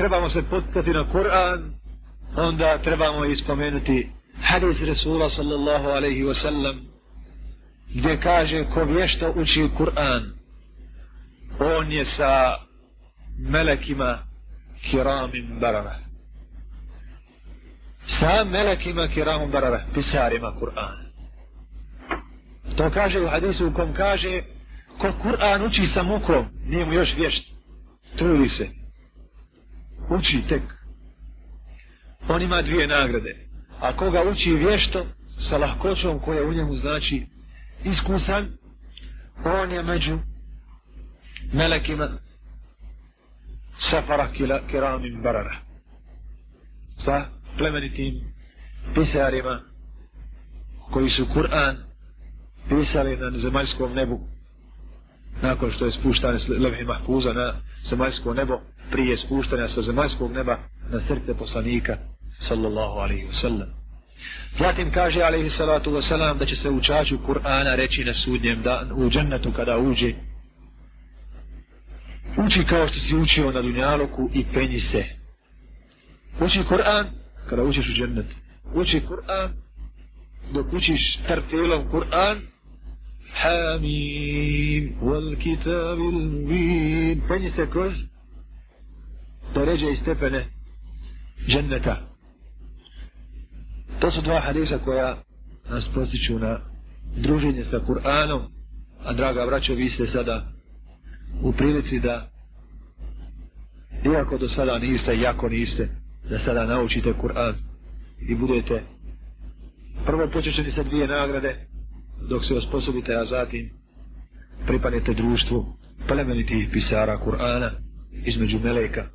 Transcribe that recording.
trebamo se poticati na Kur'an, onda trebamo ispomenuti hadis Resula sallallahu alaihi wa sallam, gdje kaže ko vješto uči Kur'an, on je sa melekima kiramim barara. Sa melekima kiramim barara, pisarima Kur'ana. To kaže u hadisu u kom kaže ko Kur'an uči sa mukom, nije mu još vješt. Trudi se. Uči tek. On ima dvije nagrade. A koga uči vješto, sa lahkoćom koja u njemu znači iskusan, on je među melekima safara kiramim barara. Sa plemenitim pisarima koji su Kur'an pisali na zemaljskom nebu nakon što je spuštan levhi mahfuza na zemaljsko nebo prije spuštanja sa zemaljskog neba na srce poslanika sallallahu alaihi wasallam. zatim kaže alaihi salatu wasallam da će se učaču Kur'ana reći na sudnjem da u džennetu kada uđe. Uči kao što si učio na dunjaloku i penji se. Uči Kur'an kada učiš u džennet. Uči Kur'an dok učiš tartilom Kur'an. Hamim wal kitabil mubin. Penji se kroz deređe i stepene dženneta. To su dva hadisa koja nas postiču na druženje sa Kur'anom. A draga braćo vi ste sada u prilici da iako do sada niste jako niste da sada naučite Kur'an i budete prvo počećeni sa dvije nagrade dok se osposobite a zatim pripadete društvu plemenitih pisara Kur'ana između meleka